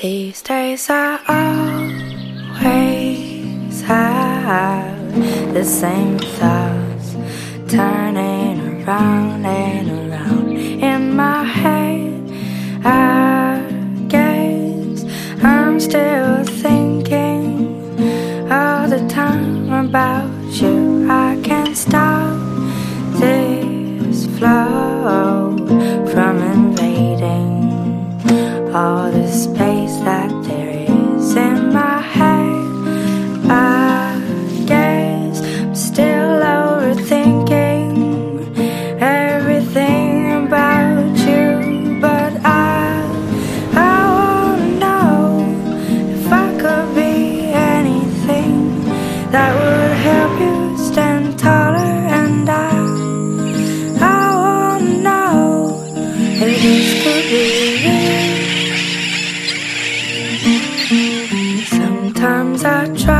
These days I always have the same thoughts turning around and around in my head. I guess I'm still thinking all the time about you. I can't stop all the space that there is in my head. I guess I'm still overthinking everything about you, but I I wanna know if I could be anything that would help you stand taller, and I I wanna know if this could be I try